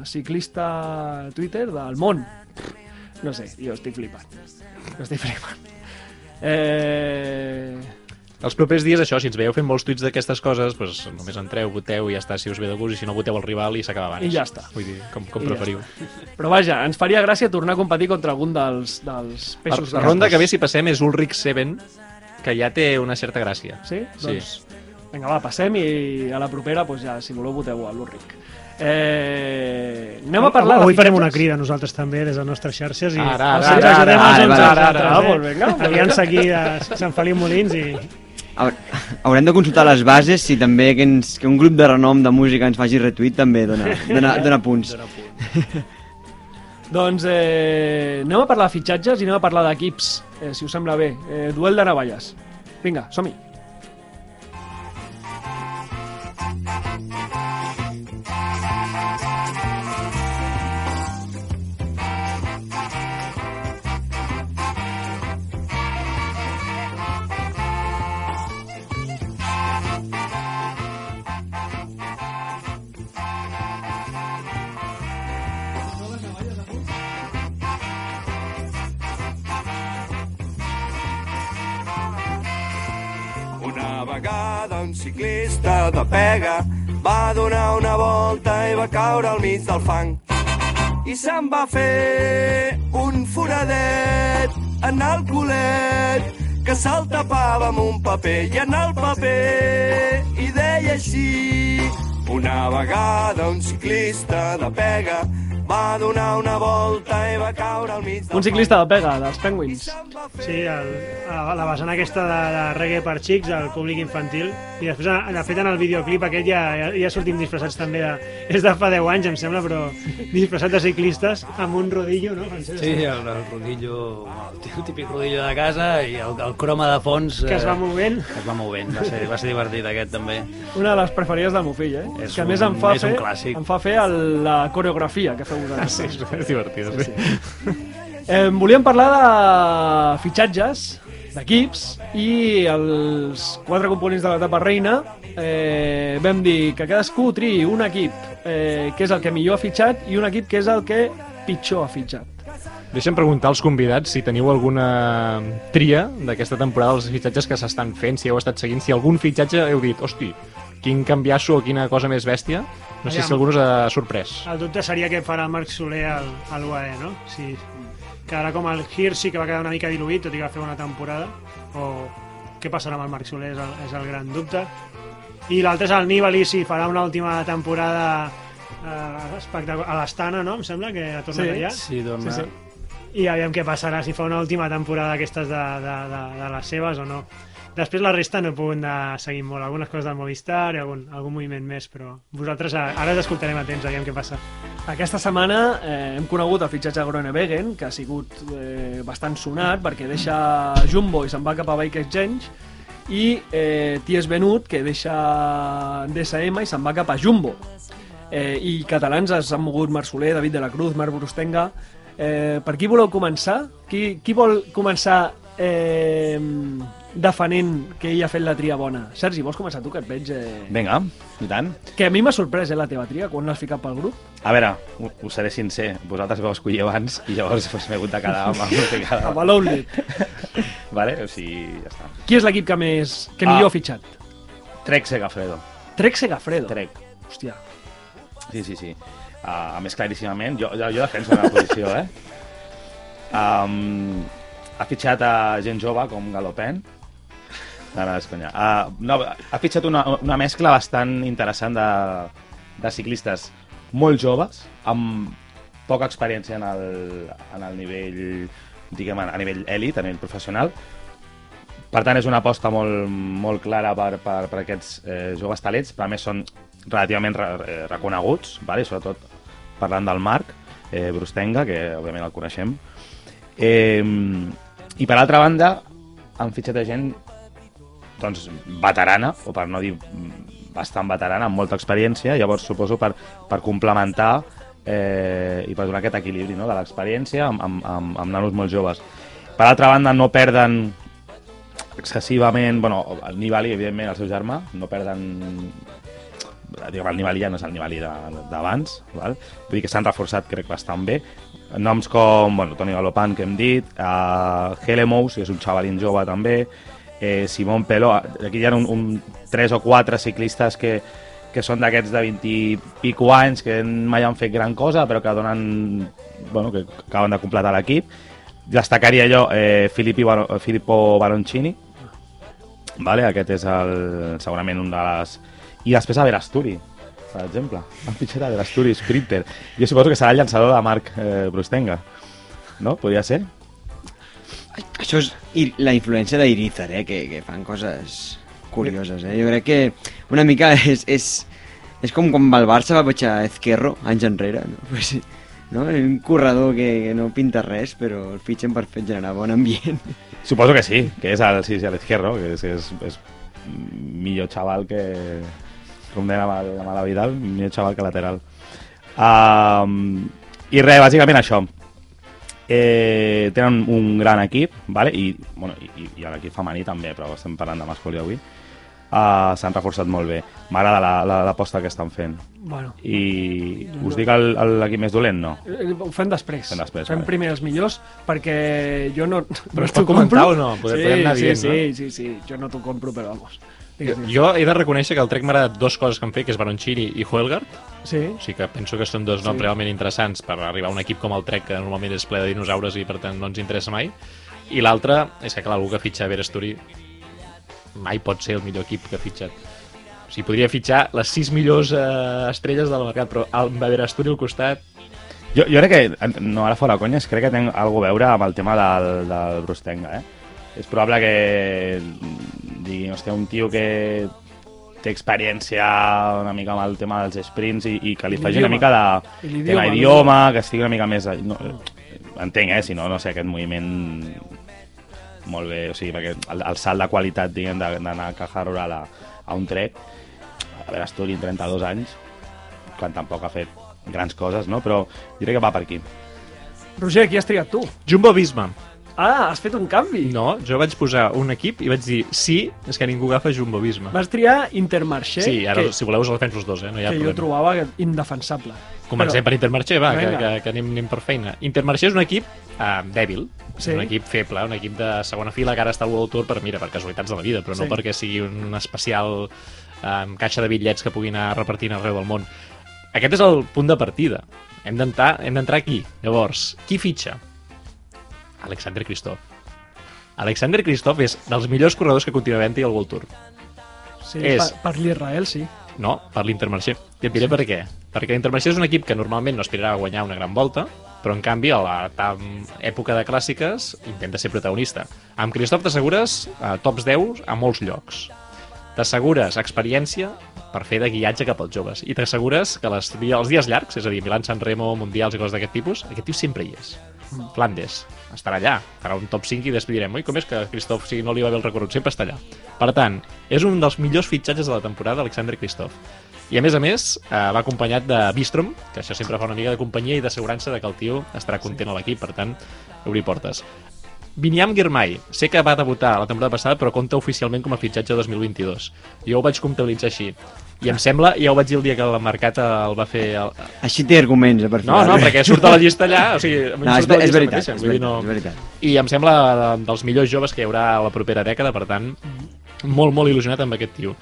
ciclista Twitter del món. No sé, jo estic flipant. Estic flipant. Eh... Els propers dies, això, si ens veieu fent molts tuits d'aquestes coses, doncs només entreu, voteu i ja està, si us ve de gust, i si no voteu el rival i s'acaba abans. I ja està. Vull dir, com, com I ja preferiu. Però vaja, ens faria gràcia tornar a competir contra algun dels, dels La, peixos la de ronda que ve, si passem, és Ulrich Seven, que ja té una certa gràcia. Sí? Sí. Doncs, vinga, va, passem i a la propera, doncs ja, si voleu, voteu a l'Urric. Eh, anem a parlar Avui farem una crida nosaltres també des de les nostres xarxes i Ara, ara, ens ara, ajudem ara, els uns ara, als ara, altres, ara, eh? molt vinga, molt Aliança aquí a Sant Feliu Molins i Haur- Haurem de consultar les bases si també que, ens, que un grup de renom de música ens faci retuit també dona, dona, dona punts. Doncs eh, anem a parlar de fitxatges i anem a parlar d'equips, eh, si us sembla bé. Eh, duel de navalles. Vinga, som-hi. Un ciclista de pega va donar una volta i va caure al mig del fang. I se'n va fer un foradet en el culet que se'l tapava amb un paper i en el paper i deia així una vegada un ciclista de pega va donar una volta i va caure al mig del Un ciclista de pega, dels Penguins. sí, el, a la vessant aquesta de, de reggae per xics, al públic infantil, i després, de fet, en el videoclip aquest ja, ja, ja sortim disfressats també de... És de fa 10 anys, em sembla, però disfressats de ciclistes amb un rodillo, no, Francesc? Sí, el, el rodillo, el típic rodillo de casa i el, el croma de fons... Que es va eh, movent. que es va movent, va ser, va ser divertit aquest també. Una de les preferides del meu fill, eh? És que a més un- em fa un fer, clàssic. em fa fer el, la coreografia que feu vosaltres. Sí, és, és divertit. Sí, sí. Eh, volíem parlar de fitxatges, d'equips, i els quatre components de l'etapa reina eh, vam dir que cadascú triï un equip eh, que és el que millor ha fitxat i un equip que és el que pitjor ha fitxat. Deixa'm preguntar als convidats si teniu alguna tria d'aquesta temporada dels fitxatges que s'estan fent, si heu estat seguint, si algun fitxatge heu dit, hosti, quin canviasso o quina cosa més bèstia. No sé Aviam. si algú us ha sorprès. El dubte seria què farà Marc Soler al, a l'UAE, no? Si quedarà com el Hirschi, que va quedar una mica diluït, tot i que va fer una temporada, o què passarà amb el Marc Soler és el, és el gran dubte. I l'altre és el Nibali, si farà una última temporada eh, espectacular. A l'Estana, no? Em sembla que ha tornat Sí. allà. Sí, torna... Sí, Sí, sí. i aviam què passarà, si fa una última temporada d'aquestes de, de, de, de les seves o no. Després la resta no he pogut anar seguint molt, algunes coses del Movistar i algun, algun moviment més, però vosaltres a- ara us escoltarem atents, aviam què passa. Aquesta setmana eh, hem conegut el fitxatge de Groenewegen, que ha sigut eh, bastant sonat perquè deixa Jumbo i se'n va cap a Bike Exchange, i eh, Ties Benut, que deixa DSM i se'n va cap a Jumbo. Eh, I catalans s'han mogut Marc Soler, David de la Cruz, Marc Brustenga. Eh, per qui voleu començar? Qui, qui vol començar eh, defenent que ell ha fet la tria bona? Sergi, vols començar tu, que et veig... Eh... Vinga, i tant. Que a mi m'ha sorprès, eh, la teva tria, quan l'has ficat pel grup. A veure, us seré sincer, vosaltres vau escollir abans i llavors pues, m'he hagut de quedar amb el que Amb quedava. l'Outlet. Vale? O sigui, ja està. Qui és l'equip que més que millor Ah. ha fitxat? Trec Segafredo. Trek Segafredo. Trec. Hòstia. Sí, sí, sí. Uh, a més, claríssimament, jo, jo, jo defenso la posició, eh? Um, ha fitxat a gent jove com Galopin. No, no, és conya. Uh, no, ha fitxat una, una mescla bastant interessant de, de ciclistes molt joves, amb poca experiència en el, en el nivell, diguem, a nivell èlit, a nivell professional. Per tant, és una aposta molt, molt clara per, per, per aquests eh, joves talents, però a més són relativament re, eh, reconeguts, vale? sobretot parlant del Marc eh, Brustenga, que òbviament el coneixem. Eh, I per altra banda, han fitxat gent doncs, veterana, o per no dir bastant veterana, amb molta experiència, llavors suposo per, per complementar eh, i per donar aquest equilibri no? de l'experiència amb, amb, amb, amb nanos molt joves. Per altra banda, no perden excessivament, bueno, el Nibali, evidentment, el seu germà, no perden diguem, el Nibali ja no és el Nibali d'abans, vull dir que s'han reforçat crec bastant bé. Noms com bueno, Toni Galopan, que hem dit, uh, Helemous, que és un xavalín jove també, eh, Simón Peló, aquí hi ha un, un, tres o quatre ciclistes que, que són d'aquests de 20 i pico anys, que mai han fet gran cosa, però que donen, bueno, que acaben de completar l'equip. Destacaria jo eh, Filippi Filippo Baroncini, vale? aquest és el, segurament un de les... I després a Verasturi, per exemple. Han fitxat a Verasturi, Sprinter. Jo suposo que serà el llançador de Marc eh, Brustenga. No? Podria ser? Això és la influència d'Irizar, eh? Que, que fan coses curioses, eh? Jo crec que una mica és, és, és com quan el Barça va fitxar Ezquerro anys enrere, no? Pues, no? Un corredor que, que no pinta res, però el fitxen per fer generar bon ambient. Suposo que sí, que és el, sí, sí, l'Izquierdo, que és, és, és millor xaval que... Com deia amb la Vidal, millor xaval que lateral. Um, I res, bàsicament això. Eh, tenen un gran equip, vale? I, bueno, i, i- l'equip femení també, però estem parlant de masculí avui. Uh, S'han reforçat molt bé. M'agrada la- la- l'aposta que estan fent. Bueno, I us dic l'equip més dolent? No. eh, ho fem després. Fem després, Fem vale. primer els millors, perquè jo no... Però no t'ho compro. o no? Podem- sí, sí, dient, sí, no? sí, sí, jo no t'ho compro, però vamos. Digues, digues. Jo he de reconèixer que el Trek m'ha agradat dues coses que han fet, que és Baroncini i Huelgard. Sí, O sigui que penso que són dos noms Sí. realment interessants per arribar a un equip com el Trek, que normalment és ple de dinosaures i per tant no ens interessa mai. I l'altre és que, clar, algú que fitxa Veresturi mai pot ser el millor equip que ha fitxat. O sigui, podria fitxar les sis millors eh, estrelles del mercat, però amb Veresturi al costat... Jo, jo crec que, no ara fora conyes, crec que té alguna a veure amb el tema del, del Brustenga, eh? És probable que digui, hòstia, un tio que té experiència una mica amb el tema dels sprints i, i que li faci una mica de tema idioma, que estigui una mica més... No, entenc, eh? Si no, no sé, aquest moviment molt bé, o sigui, perquè el, el salt de qualitat, diguem, de- d'anar a Caja Rural a, a un trek, a veure, Asturi, 32 anys, quan tampoc ha fet grans coses, no? Però jo crec que va per aquí. Roger, qui has triat tu? Jumbo Visma. Ah, has fet un canvi. No, jo vaig posar un equip i vaig dir sí, és que ningú agafa Jumbo Visma. Vas triar Intermarché, Sí, ara, que, si voleu, us el defenso els dos, eh? No hi ha que jo problema. trobava indefensable. Comencem per Intermarché, va, que, que, que anem, anem per feina. Intermarché és un equip eh, dèbil, Sí. un equip feble, un equip de segona fila que ara està al World Tour per, mira, per casualitats de la vida, però no Sí. perquè sigui un especial eh, caixa de bitllets que puguin anar repartint arreu del món. Aquest és el punt de partida. Hem d'entrar aquí. Llavors, qui fitxa? Alexander Kristoff. Alexander Kristoff és dels millors corredors que continua havent-hi al World Tour. Sí, És- per, per l'Israel, sí. No, per l'Intermarché. I et diré per què. Perquè l'Intermarché és un equip que normalment no aspirarà a guanyar una gran volta, però en canvi a la tam- època de clàssiques intenta ser protagonista. Amb Christoph t'assegures eh, tops 10 a molts llocs. T'assegures experiència per fer de guiatge cap als joves. I t'assegures que les, els dies llargs, és a dir, Milan, San Remo, Mundials i coses d'aquest tipus, aquest tio sempre hi és. Flandes, estarà allà, farà un top 5 i després direm, oi, com és que Christoph, si no li va bé el recorregut, sempre està allà. Per tant, és un dels millors fitxatges de la temporada, Alexander Christoph. I a més a més, eh, va acompanyat de Bistrom, que això sempre fa una mica de companyia i d'assegurança de que el tio estarà content a l'equip, per tant, obrir portes. Viniam Girmay, sé que va debutar la temporada passada, però compta oficialment com a fitxatge 2022. Jo ho vaig comptabilitzar així. I em sembla, ja ho vaig dir el dia que el mercat el va fer... El... Així té arguments, eh, per No, no, perquè surt a la llista allà, o sigui... No, és, és veritat, mateixa, és veritat, no- és veritat. i em sembla de- dels millors joves que hi haurà a la propera dècada, per tant, molt, molt il·lusionat amb aquest tio.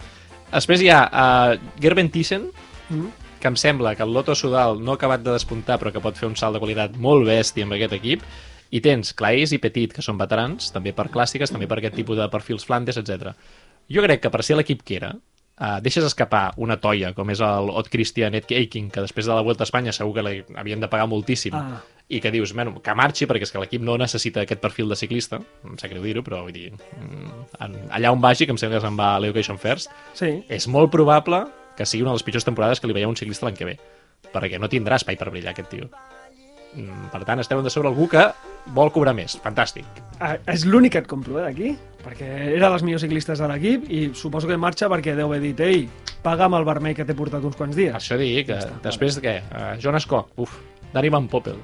Després hi ha uh, Gerben Thyssen, que em sembla que el Loto Sudal no ha acabat de despuntar, però que pot fer un salt de qualitat molt bèstia amb aquest equip, i tens Claes i Petit, que són veterans, també per clàssiques, també per aquest tipus de perfils Flandes, etc. Jo crec que per ser l'equip que era, uh, deixes escapar una toia, com és el Ot Christian Ed Eiking, que després de la Vuelta a Espanya segur que havien de pagar moltíssim, Ah. i que dius, bueno, que marxi perquè és que l'equip no necessita aquest perfil de ciclista, em sap greu dir-ho, però vull dir, mm, en- allà on vagi, que em sembla que se'n va a l'Education First, Sí. és molt probable que sigui una de les pitjors temporades que li veieu un ciclista l'any que ve, perquè no tindrà espai per brillar aquest tio. Mm, Per tant, esteu de sobre algú que vol cobrar més. Fantàstic. Ah, és l'únic que et compro, eh, d'aquí, perquè era dels millors ciclistes de l'equip i suposo que marxa perquè deu haver dit ei, paga'm el vermell que t'he portat uns quants dies. això dic que després de què? Uh, Jonas Koch, uf, Dani Van Poppel,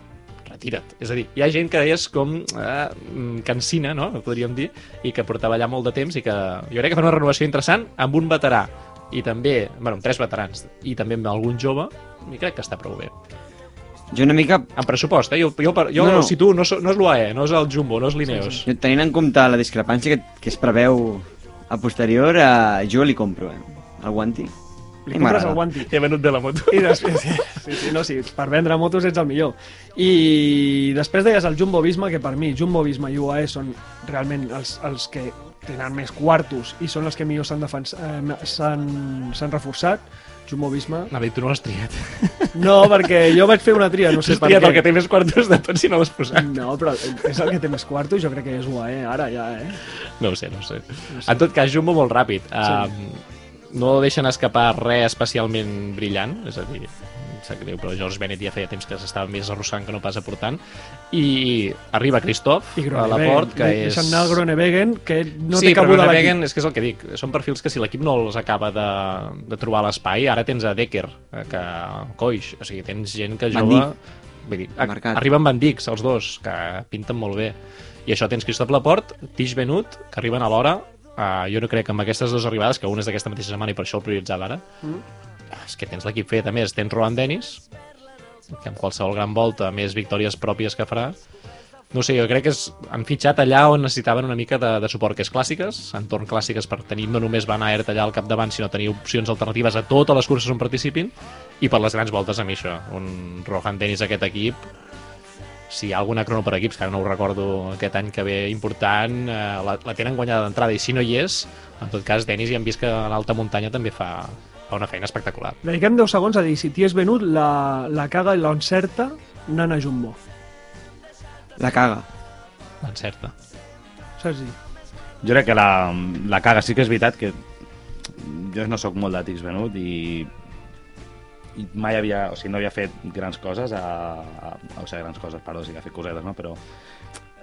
retira't. És a dir, hi ha gent que és com uh, cansina, no?, podríem dir, i que portava allà molt de temps i que jo crec que fa una renovació interessant amb un veterà i també, bueno, amb tres veterans i també amb algun jove, i crec que està prou bé. Jo una mica, En pressupost, eh? Jo, jo, jo No, no, no. situo, no, no és l'UAE, no és el Jumbo, no és l'Ineos. jo, tenint en compte la discrepància que, que es preveu a posterior, eh, jo li compro, eh, el guanti. Li I compres el guanti. He venut bé la moto. I després, sí, sí, sí, no, sí, per vendre motos ets el millor. I després deies el Jumbo Visma, que per mi Jumbo Visma i UAE són realment els, els que tenen més quartos i són els que millor s'han eh, s'han s'han reforçat. Jumbo Visma... No, tu no l'has triat. No, perquè jo vaig fer una tria, no sé Has per triat el que què. té més quartos de tots si no l'has posat. No, però és el que té més quartos, jo crec que és UAE, ara ja, eh? No ho sé, no ho sé. En tot cas, Jumbo molt ràpid. Um, no deixen escapar res especialment brillant, és a dir, sap greu, però George Bennett ja feia temps que s'estava més arrossant que no pas aportant. I arriba Christoph I a la port, que és... Deixen anar el Gronewegen, que no sí, té cabuda a l'equip. és que és el que dic, són perfils que si l'equip no els acaba de, de trobar l'espai, ara tens a Decker, eh, que Coix, o sigui, tens gent que jove... Vull dir, a- arriben Van Dijk, els dos, que pinten molt bé. I això tens Christophe Laporte, Tig Benut, que arriben a l'hora. Uh, jo no crec que amb aquestes dues arribades, que una és d'aquesta mateixa setmana i per això el prioritzava ara, mm. És que tens l'equip fet. A més, tens Rohan Dennis, que amb qualsevol gran volta, més victòries pròpies que farà, no sé, jo crec que és, han fitxat allà on necessitaven una mica de, de suport, que és clàssiques, entorn clàssiques per tenir no només Van Aert allà al capdavant, sinó tenir opcions alternatives a totes les curses on participin, i per les grans voltes a mi això, un Rohan Dennis aquest equip, si hi ha alguna crono per equips, que ara no ho recordo aquest any que ve important, eh, la, la tenen guanyada d'entrada, i si no hi és, en tot cas, Dennis ja hem vist que a l'alta muntanya també fa, fa una feina espectacular. Dediquem 10 segons a dir si t'hi és venut la, la caga i l'encerta anant a Jumbo. La caga. Encerta. Saps dir? Jo crec que la, la caga sí que és veritat que jo no sóc molt de Tix Venut i, i mai havia, o sigui, no havia fet grans coses a, a, o sigui, grans coses, perdó, sí que ha fet cosetes, no? però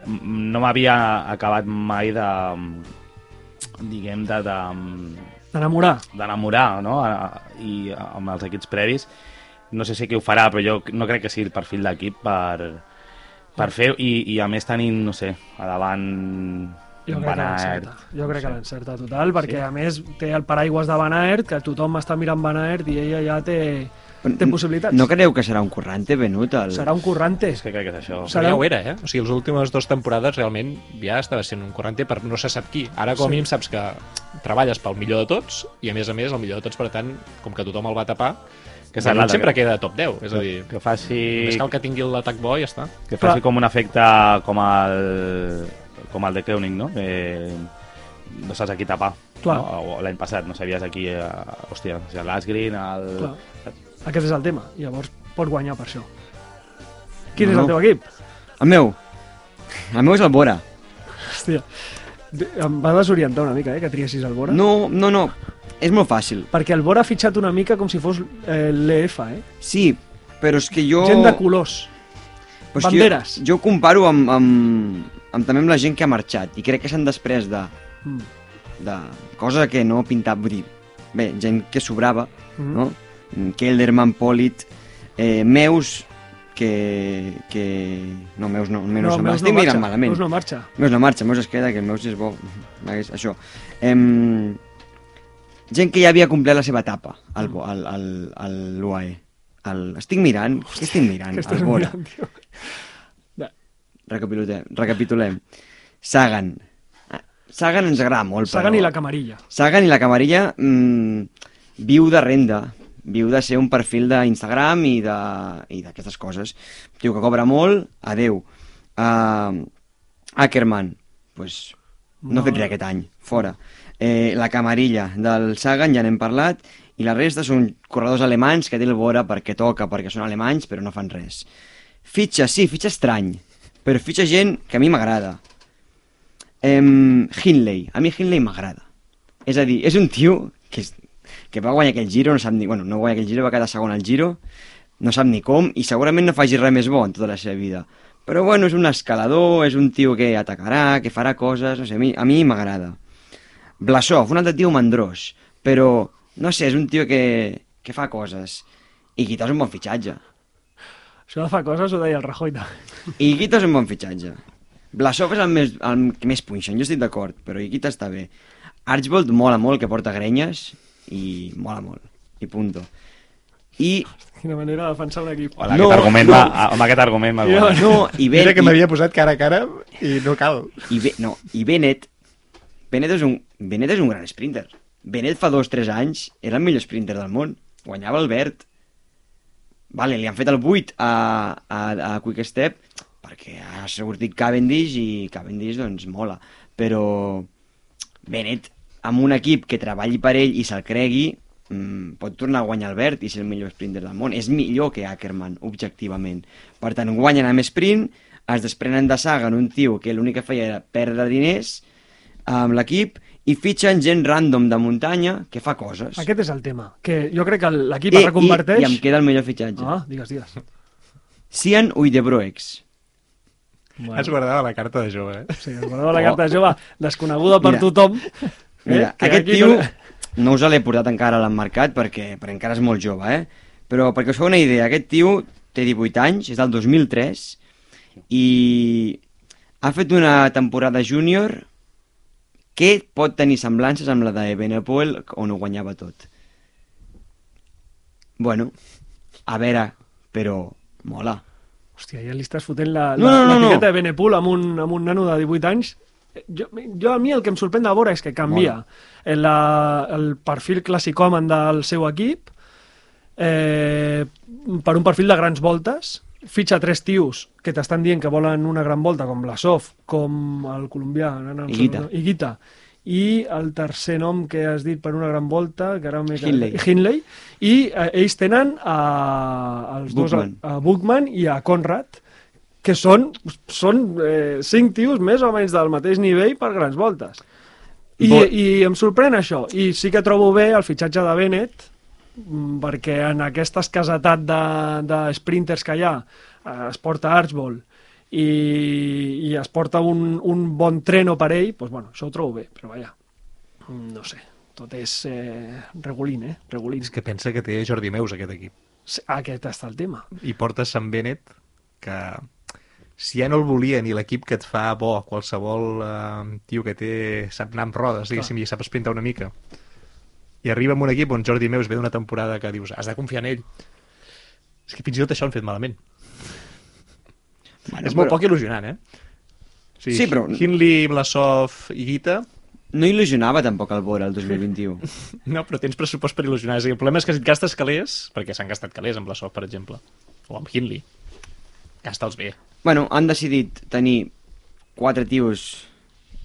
no m'havia acabat mai de diguem de, de Enamorar. d'enamorar no? I amb els equips previs no sé si qui ho farà però jo no crec que sigui el perfil d'equip per, per fer i, i a més tenint, no sé, a davant Jo crec Van Aert. Jo crec que l'encerta total, perquè a més té el paraigües de Van Aert, que tothom està mirant Van Aert i ella ja té, té possibilitats. No creieu que serà un currante venut? El... Serà un currante. és que crec que és això Serà- Però ja ho era, eh? O sigui, les últimes dues temporades realment ja estava sent un corrente per no se sap qui. Ara com a mínim saps que treballes pel millor de tots i a més a més el millor de tots, per tant, com que tothom el va tapar, que sempre que- queda a top 10, és a dir, que faci, només cal que tingui l'atac bo i ja està. que faci Clar. com un efecte com el, com el de Koenig, no? Que no saps a qui tapar. Clar. No? L'any passat no sabies a qui... Eh, hòstia, o sigui, l'Asgreen, el... Clar. Aquest és el tema. Llavors pot guanyar per això. Quin és No. el teu equip? El meu. El meu és el Bora. Hòstia, em va desorientar una mica, eh, que triessis el Bora. No, no, no. És molt fàcil. Perquè el Bora ha fitxat una mica com si fos eh, l'EF, eh? Sí, però és que jo... Gent de colors. Però és banderes. Jo, jo comparo amb, amb, amb, també amb la gent que ha marxat i crec que s'han després de, Mm. de cosa que no pintava, vull dir, bé, gent que sobrava, Mm. no? Kelderman, Polit, eh, Meus, que, que... No, Meus no, Meus no, no Meus estic mirant marxa, malament. Meus no marxa. Meus no marxa, Meus es queda, que Meus és bo. Això. Em... Gent que ja havia complert la seva etapa al, Mm. al, al, al l'UAE. El... Estic mirant, què estic mirant? Que estàs Bora. mirant, tio. Recapitulem. recapitulem. Sagan. Ah, Sagan ens agrada molt, Sagan però... i la camarilla. Sagan i la camarilla mmm, viu de renda, viu de ser un perfil d'Instagram i d'aquestes coses. Diu que cobra molt, adeu. Uh, Ackerman, pues, no ha fet res aquest any, fora. Eh, la camarilla del Sagan, ja n'hem parlat, i la resta són corredors alemanys que té el Bora perquè toca, perquè són alemanys, però no fan res. Fitxa, sí, fitxa estrany, però fitxa gent que a mi m'agrada. Em, Hindley, a mi Hindley m'agrada. És a dir, és un tio que, és, que va guanyar aquell giro, no sap ni... Bueno, no guanya aquell giro, va quedar segon al giro, no sap ni com, i segurament no faci res més bo en tota la seva vida. Però bueno, és un escalador, és un tio que atacarà, que farà coses, no sé, a mi, m'agrada. Blasov, un altre tio mandrós, però, no sé, és un tio que, que fa coses. I Guita és un bon fitxatge. Això de fa coses ho deia el Rajoy també. I Guita és un bon fitxatge. Blasov és el més, el més punxen, jo estic d'acord, però Guita està bé. Archbold mola molt, que porta grenyes, i mola molt, i punto. I, Quina manera de defensar un equip. Hola, No, aquest argument no. va, amb aquest argument va Jo- guanyar. no, i Ben, Mira que m'havia posat cara a cara i no cal. i, Be- no, i Bennett, Bennett és, un, Bennett és un gran sprinter. Bennett fa dos, tres anys era el millor sprinter del món. Guanyava el verd. Vale, li han fet el 8 a, a, a Quick Step perquè ha sortit Cavendish i Cavendish doncs mola. Però Bennett, amb un equip que treballi per ell i se'l cregui, mm, pot tornar a guanyar el verd i ser el millor sprinter del món. És millor que Ackerman, objectivament. Per tant, guanyen amb sprint, es desprenen de Sagan, un tio que l'únic que feia era perdre diners amb l'equip, i fitxen gent random de muntanya que fa coses. Aquest és el tema, que jo crec que l'equip I, es reconverteix... i, I em queda el millor fitxatge. Ah, digues, digues. Cian Uydebroex. Bueno, Es guardava la carta de jove, eh? sí, es guardava la carta jove, desconeguda per Mira. tothom. Mira, eh, que aquest tio no- no us l'he portat encara a l'emmarcat perquè, perquè encara és molt jove, eh? Però perquè us feu una idea, aquest tio té 18 anys, és del 2003 i ha fet una temporada júnior que pot tenir semblances amb la de Benepoel on ho guanyava tot. Bueno, a veure, però mola. Hòstia, ja li estàs fotent la, No, la, no, no, l'etiqueta no. de Benepul amb un, amb un nano de 18 anys. Jo, jo a mi el que em sorprèn de veure és que canvia. El, la, el perfil classicòmen del seu equip eh, per un perfil de grans voltes fitxa tres tios que t'estan dient que volen una gran volta, com Blasov, com el colombià, ara no Higuita, i el tercer nom que has dit per una gran volta, que ara m'he... Hindley. Hindley, i eh, ells tenen a, els Buchmann. dos, a, a Bookman i a Conrad, que són, són eh, cinc tios més o menys del mateix nivell per grans voltes. I, Bo- I em sorprèn això. I sí que trobo bé el fitxatge de Bennett, mm, perquè en aquesta escasetat de, de sprinters que hi ha eh, es porta Archbold i, i es porta un, un bon treno per ell, doncs, bueno, això ho trobo bé, però vaja, mm, no sé, tot és eh, regulín, eh? Regulín. És que pensa que té Jordi Meus, aquest equip. Sí, Aquest està el tema. I porta Sant Benet, que si ja no el volien i l'equip que et fa bo, qualsevol eh, tio que té, sap anar amb rodes, diguéssim, i sap esprintar una mica, i arriba amb un equip on Jordi Meus ve d'una temporada que dius, has de confiar en ell. És que fins i tot això han fet malament. Bueno, és molt però- poc il·lusionant, eh? O sigui, Sí, però- Hindley, Blasov i Guita, No il·lusionava tampoc el Bora el 2021. no, però tens pressupost per il·lusionar. És a dir, el problema és que si et gastes calés, perquè s'han gastat calés amb Blasov, per exemple, o amb Hindley, gasta'ls bé. bueno, han decidit tenir quatre tios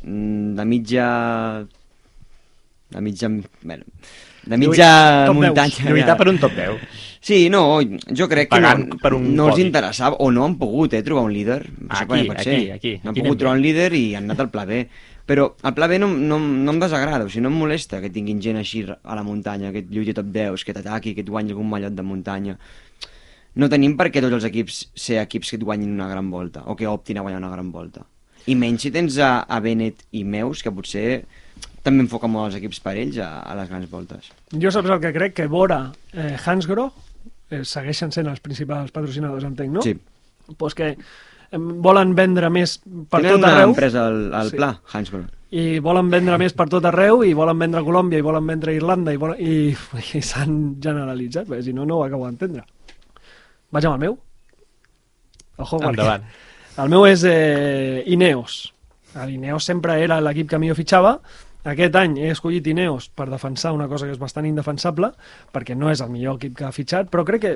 mm, de mitja... de mitja... Bueno, de mitja top muntanya. Lluitar per un top 10. Sí, no, jo crec que Pagant no, per un no els podi. interessava, o no han pogut eh, trobar un líder. Això Aquí, aquí, ser. aquí. No han Aquí pogut trobar un líder i han anat al pla B. Però el pla B no, no, no em desagrada, o sigui, no em molesta que tinguin gent així a la muntanya, que et lluiti top 10, que t'ataqui, que et guanyi algun mallot de muntanya. No tenim per què tots els equips ser equips que et guanyin una gran volta, o que optin a guanyar una gran volta. I menys si tens a, a Bennett i Meus, que potser també enfoca molt els equips per ells a, a les grans voltes. Jo saps el que crec? Que Bora, eh, Hansgrohe, eh, segueixen sent els principals patrocinadors, entenc, no? Sí. Pues que volen vendre més per Tenen tot una arreu empresa al, al Sí. pla, Hansgrohe. i volen vendre més per tot arreu i volen vendre Colòmbia i volen vendre Irlanda i, volen... i, i s'han generalitzat, perquè si no, no ho acabo d'entendre. Vaig amb el meu? Ojo, Endavant. El meu és eh, Ineos. L'Ineos sempre era l'equip que millor fitxava. Aquest any he escollit Ineos per defensar una cosa que és bastant indefensable, perquè no és el millor equip que ha fitxat, però crec que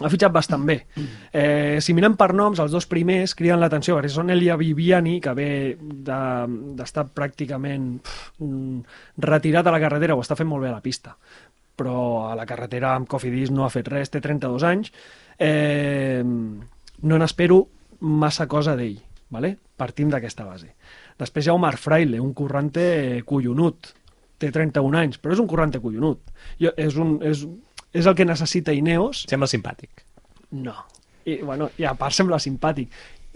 ha fitxat bastant bé. Eh, si mirem per noms, els dos primers criden l'atenció, perquè són Elia Viviani, que ve de- d'estar pràcticament pf, mm, retirat a la carretera, ho està fent molt bé a la pista però a la carretera amb Cofidis no ha fet res, té 32 anys, eh, no n'espero massa cosa d'ell, vale? partim d'aquesta base. Després hi ha Omar Fraile, un currante collonut, té 31 anys, però és un currante collonut. Jo, és, un, és, és el que necessita Ineos, Sembla simpàtic. no. I, bueno, I a part sembla simpàtic.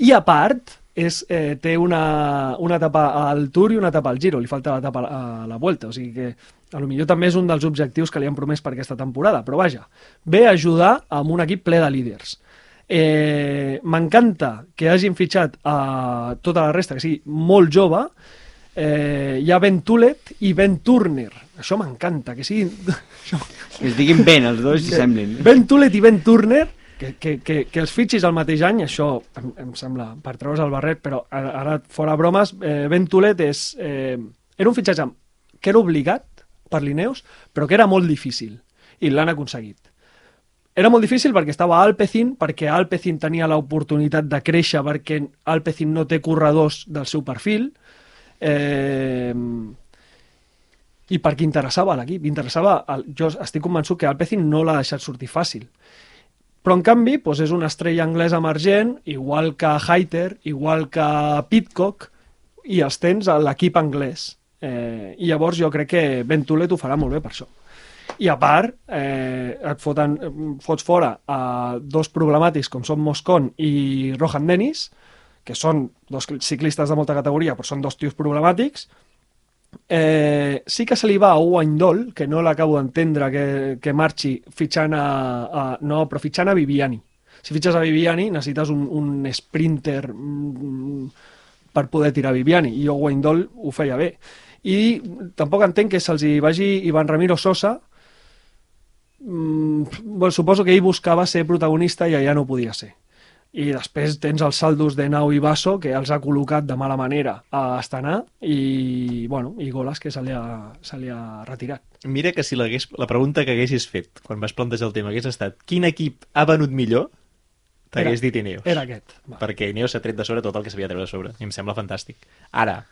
I a part és, eh, té una, una etapa al Tour i una etapa al Giro, li falta l'etapa a la Vuelta, o sigui que a lo millor també és un dels objectius que li han promès per aquesta temporada, però vaja, ve a ajudar amb un equip ple de líders. Eh, M'encanta que hagin fitxat a tota la resta, que sigui molt jove, eh, hi ha Ben Tulet i Ben Turner. Això m'encanta, que siguin... Que es diguin Ben, els dos i semblin. Ben Tulet i Ben Turner, que, que, que, que els fitxis al mateix any, això em, em sembla per treure's el barret, però ara, ara fora bromes, eh, Ben Tulet és, eh, era un fitxatge que era obligat per l'Ineos, però que era molt difícil, i l'han aconseguit. Era molt difícil perquè estava Alpecin, perquè Alpecin tenia l'oportunitat de créixer perquè Alpecin no té corredors del seu perfil, eh, i perquè interessava a l'equip. Interessava, el, jo estic convençut que Alpecin no l'ha deixat sortir fàcil. Però, en canvi, doncs és una estrella anglesa emergent, igual que Hayter, igual que Pitcock, i els tens a l'equip anglès. Eh, I llavors jo crec que Ben Tulet ho farà molt bé per això. I a part, eh, et foten, fots fora a dos problemàtics com són Moscon i Rohan Dennis, que són dos ciclistes de molta categoria, però són dos tios problemàtics, Eh, sí que se li va a Owain Doll, que no l'acabo d'entendre que, que marxi fitxant a, a... No, però fitxant a Viviani. Si fitxes a Viviani necessites un, un sprinter mm, per poder tirar Viviani, i Owain Doll ho feia bé. I tampoc entenc que se'ls hi vagi Ivan Ramiro Sosa, mm, bueno, suposo que ell buscava ser protagonista i allà no podia ser. I després tens els saldos de Nau i Basso, que els ha col·locat de mala manera a Astana, i, bueno, i Golas, que se li ha, se li ha retirat. Mira que si la pregunta que haguessis fet quan vas plantejar el tema hagués estat quin equip ha venut millor, t'hagués dit Ineos. Era aquest. Va. Perquè Ineos s'ha tret de sobre tot el que s'havia de treure de sobre. I em sembla fantàstic. Ara,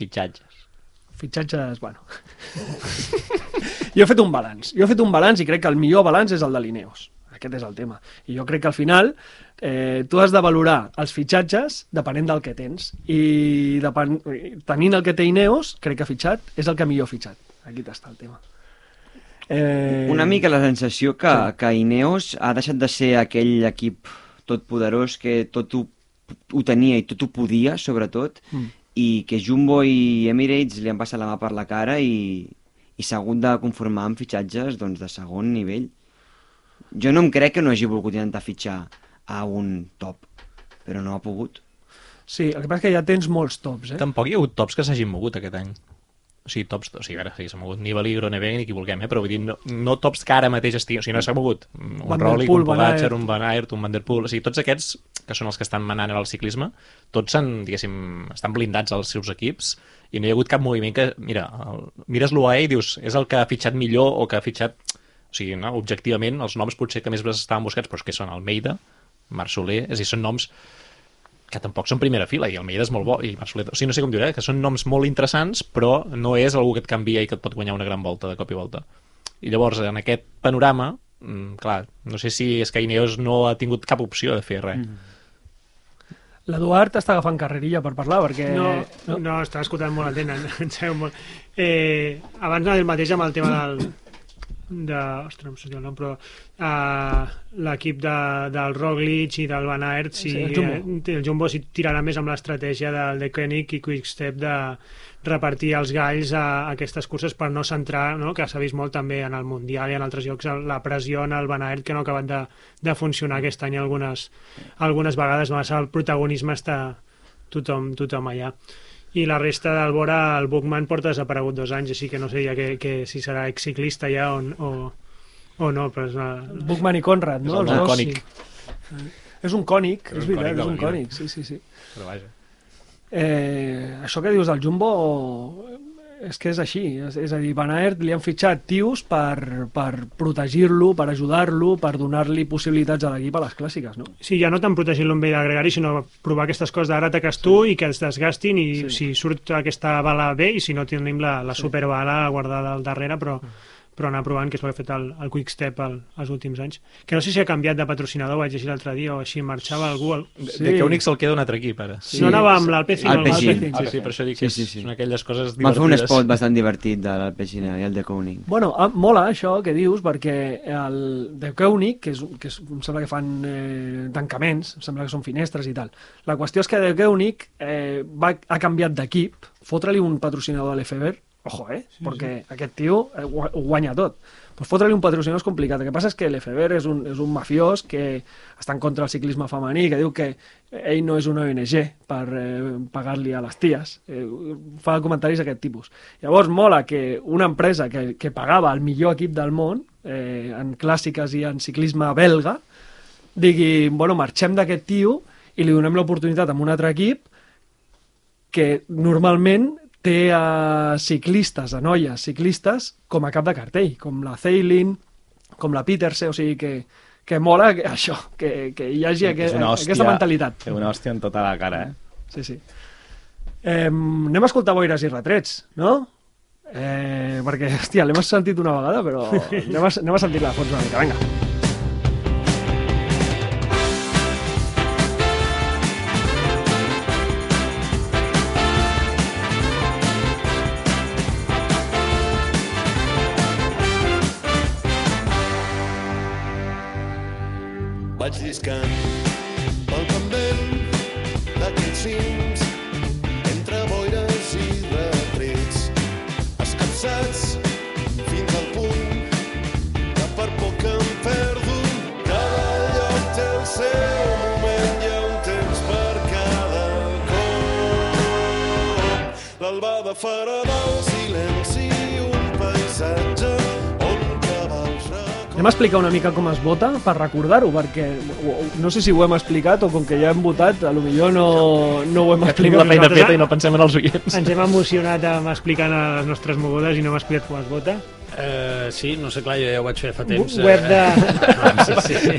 fitxatges. Fitxatges, bueno... jo he fet un balanç. Jo he fet un balanç i crec que el millor balanç és el de l'Ineos. Aquest és el tema. I jo crec que al final eh, tu has de valorar els fitxatges depenent del que tens. I depen... tenint el que té Ineos, crec que ha fitxat és el que millor ha fitxat. Aquí està el tema. Eh... Una mica la sensació que, sí. que Ineos ha deixat de ser aquell equip tot poderós que tot ho, ho tenia i tot ho podia, sobretot, Mm. I que Jumbo i Emirates li han passat la mà per la cara i, i s'ha hagut de conformar amb fitxatges doncs, de segon nivell. Jo no em crec que no hagi volgut intentar fitxar a un top, però no ha pogut. Sí, el que passa és que ja tens molts tops, eh? Tampoc hi ha hagut tops que s'hagin mogut aquest any. O sigui, tops, o sigui, a veure, sí, s'ha mogut Nibali, Groenewegen i qui vulguem, eh? però vull dir, no, no tops que ara mateix estiguin, o sigui, no s'ha mogut un Van Rolik, un Pogacar, un Van Aert, un Van der Poel, o sigui, tots aquests que són els que estan manant ara el ciclisme, tots han, diguéssim, estan blindats als seus equips i no hi ha hagut cap moviment que, mira, el, mires l'UAE i dius, és el que ha fitxat millor o que ha fitxat, o sigui, no, objectivament, els noms potser que més estaven buscats, però és que són Almeida, Marc Soler, és a dir, són noms que tampoc són primera fila, i Almeida és molt bo, i Marc Soler, o sigui, no sé com dir, eh? que són noms molt interessants, però no és algú que et canvia i que et pot guanyar una gran volta de cop i volta. I llavors, en aquest panorama, mm, clar, no sé si és que Ineos no ha tingut cap opció de fer res. Mm. L'Eduard està agafant carrerilla per parlar, perquè... No, no, no estava escoltant molt atent, en, en molt. Eh, abans el mateix amb el tema del, de... Ostres, no sortia el nom, però uh, l'equip de, del Roglic i del Van Aert, si, Sí, el Jumbo. eh, el Jumbo si tirarà més amb l'estratègia del de Koenig i Quickstep de repartir els galls a, a aquestes curses per no centrar, no? que s'ha vist molt també en el Mundial i en altres llocs, la pressió en el Van Aert que no ha acabat de, de funcionar aquest any algunes, algunes vegades, massa el protagonisme està tothom, tothom allà i la resta del Bora, el Buchmann porta desaparegut dos anys, així que no sé ja que, que si serà exciclista ja o, o, o no, però és una... Buchmann i Conrad, no? És el Els dos, cònic. sí. És un cònic, És és un veritat, cònic és un cònic, sí, sí, sí. Però vaja. Eh, això que dius del Jumbo és que és així, és, és a dir, Van Aert li han fitxat tios per, per protegir-lo, per ajudar-lo, per donar-li possibilitats a l'equip a les clàssiques, no? Sí, ja no tant protegir-lo amb ell de gregari, sinó provar aquestes coses d'ara ataques tu i que es desgastin i Sí. si surt aquesta bala bé i si no tenim la, la superbala guardada al darrere, però, però anar provant, que és el que ha fet el, el Quickstep el, els últims anys. Que no sé si ha canviat de patrocinador, vaig llegir l'altre dia, o així marxava algú... El... De, Sí. de que únic se'l queda un altre equip, ara. Sí. No anava amb l'Alpecin? Alpecin. Sí, sí, per això dic Sí, que sí, sí, sí. són aquelles coses Va fer un divertides. spot bastant divertit de l'Alpecina i el de Koenig. Bueno, ah, mola això que dius, perquè el de Koenig, que, és, que és, em sembla que fan eh, tancaments, em sembla que són finestres i tal. La qüestió és que de Koenig eh, va, ha canviat d'equip, fotre-li un patrocinador a l'Efeber, ojo, eh? Sí, perquè sí. aquest tio eh, ho, ho guanya tot. Pues fotre-li un patrocinador és complicat. El que passa és que l'Efeber és, un, és un mafiós que està en contra del ciclisme femení, que diu que ell no és una ONG per eh, pagar-li a les ties. Eh, fa comentaris d'aquest tipus. Llavors mola que una empresa que, que pagava el millor equip del món eh, en clàssiques i en ciclisme belga digui, bueno, marxem d'aquest tio i li donem l'oportunitat amb un altre equip que normalment té a ciclistes, a noies ciclistes, com a cap de cartell, com la Ceylin, com la Peterse, o sigui que, que mola que, això, que, que hi hagi És aqu una hòstia- aquesta mentalitat. Una hòstia en tota la cara, eh? Sí, sí. Eh, anem a escoltar boires i retrets, no? Eh, perquè, hòstia, l'hem sentit una vegada, però anem a, anem a sentir-la a fons una mica, vinga. Explicar una mica com es vota per recordar-ho, perquè no sé si ho hem explicat o com que ja hem votat, a lo millor no, no ho hem Que tenim explicat. la feina Nosaltres- feta i no pensem en els oients. Ens hem emocionat amb explicant les nostres mogudes i no hem explicat com es vota. Eh, sí, no sé, clar, jo ja ho vaig fer fa temps. eh. Web de... sí, sí.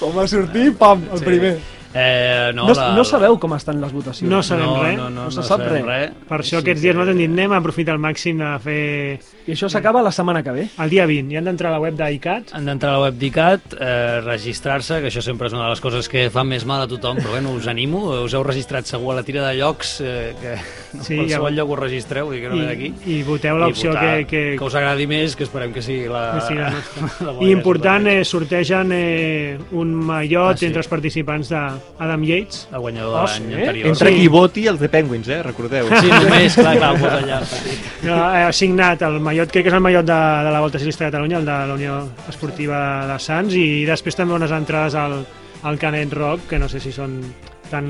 Com va sortir, pam, el Sí. primer. Eh, no, No, la, no sabeu com estan les votacions. No sabem no, res. No, no, No se no sap sabem res. res. Per això aquests dies nosaltres hem dit anem a aprofitar al màxim de fer I això s'acaba la setmana que ve. el dia 20 i han d'entrar a la web d'ICAT Han d'entrar a la web d'ICAT, eh, registrar-se, que això sempre és una de les coses que fa més mal a tothom, però bueno, us animo, us heu registrat segur a la tira de llocs, eh, que Sí, sí, qualsevol ja- lloc us registreu, dir que no i, ve d'aquí. i voteu l'opció I que, que, que us agradi més, que esperem que sigui la... que sigui la la I important, eh, sortegen eh, un mallot Ah, sí. entre els participants d'Adam Yates. El guanyador de Ah, l'any sí? anterior. Entre Sí. qui voti els de Penguins, eh? Recordeu. Sí, només, clar, clar, allà. No, eh, ha signat el mallot, crec que és el mallot de, de la Volta Ciclista de Catalunya, el de la Unió Esportiva de Sants, i després també unes entrades al, al Canet Rock, que no sé si són tan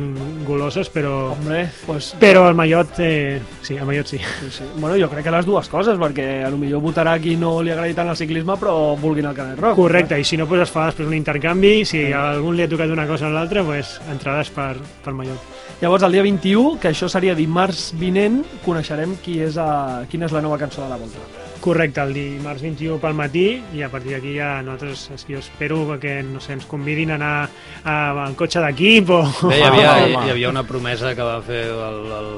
goloses, però, Hombre, pues, però el mallot, eh, sí, el mallot sí. sí, sí. Bueno, jo crec que les dues coses, perquè a lo millor votarà qui no li agradi tant el ciclisme, però vulguin el Canet Rock. Correcte, i si no, pues es fa després un intercanvi, si a algun li ha tocat una cosa o l'altra, pues, entrades per, per mallot. Llavors, el dia 21, que això seria dimarts vinent, coneixerem qui és a... quina és la nova cançó de la Volta. Correcte, el dimarts 21 pel matí i a partir d'aquí ja nosaltres és que jo espero que no sé, ens convidin a anar a, al cotxe d'equip o... Bé, hi, havia, hi, hi havia una promesa que va fer el, el,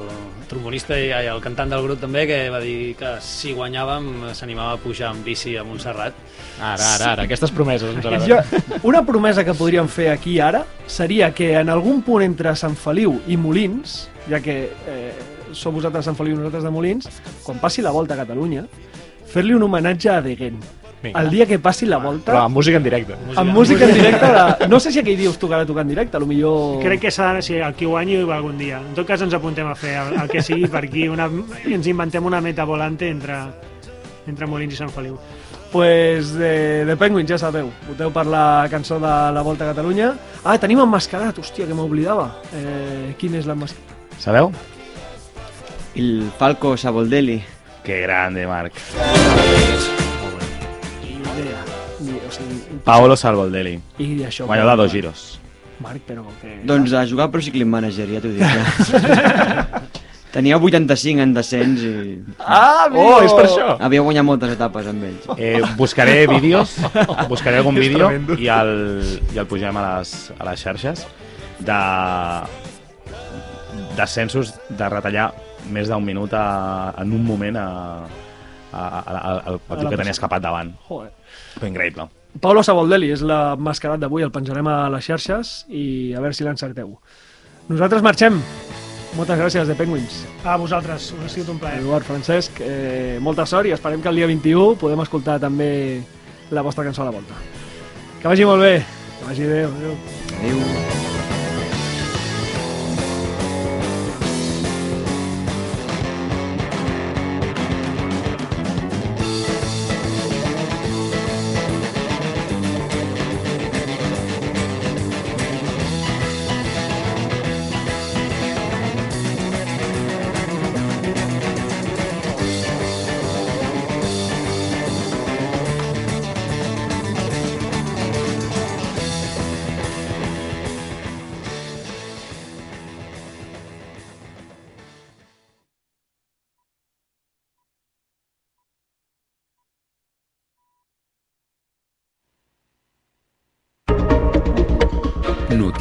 trombonista i el cantant del grup també, que va dir que si guanyàvem s'animava a pujar amb bici a Montserrat. Ara, ara, ara, aquestes promeses ens Jo, agraden. una promesa que podríem fer aquí ara seria que en algun punt entre Sant Feliu i Molins, ja que eh, sou vosaltres de Sant Feliu i nosaltres de Molins, quan passi la volta a Catalunya, fer-li un homenatge a Deguent. Vinga. El dia que passi la volta, Però amb música en directe. amb música en directe, de... no sé si aquell dia us tocarà tocar en directe, potser... Crec que s'ha de si el qui guanyi ho va algun dia. En tot cas ens apuntem a fer el, el que sigui per aquí una, i ens inventem una meta volante entre, entre Molins i Sant Feliu. Pues de, de Penguins, ja sabeu. Voteu per la cançó de la Volta a Catalunya. Ah, tenim emmascarat, hòstia, que m'oblidava. Eh, quin és l'emmascarat? Sabeu? El Falco Saboldelli. Que grande, Marc. Ni idea. Ni, o sigui, Paolo Salvoldelli, I això... guanyador de dos giros. Marc, però que... Doncs a jugar Pro Cycling Manager, ja t'ho dic. Ja. Tenia 85 en descens i Ah, Oh, és per això! havia guanyat moltes etapes amb ells. Eh, buscaré vídeos, buscaré algun vídeo i el, i el pugem a les, a les xarxes de descensos de retallar més d'un minut a, en un moment a, a, a, a, al la que tenia escapat davant. Joder. Però increïble. Paulo Saboldelli és l'emmascarat d'avui, el penjarem a les xarxes i a veure si l'encerteu. Nosaltres marxem. Moltes gràcies, de Penguins. A vosaltres, us ha sigut un plaer. Eduard, Francesc, eh, molta sort i esperem que el dia 21 podem escoltar també la vostra cançó a la volta. Que vagi molt bé. Que vagi bé. Adéu. Adéu.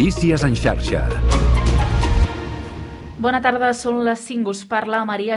Notícies en xarxa. Bona tarda, són les 5. Us parla Maria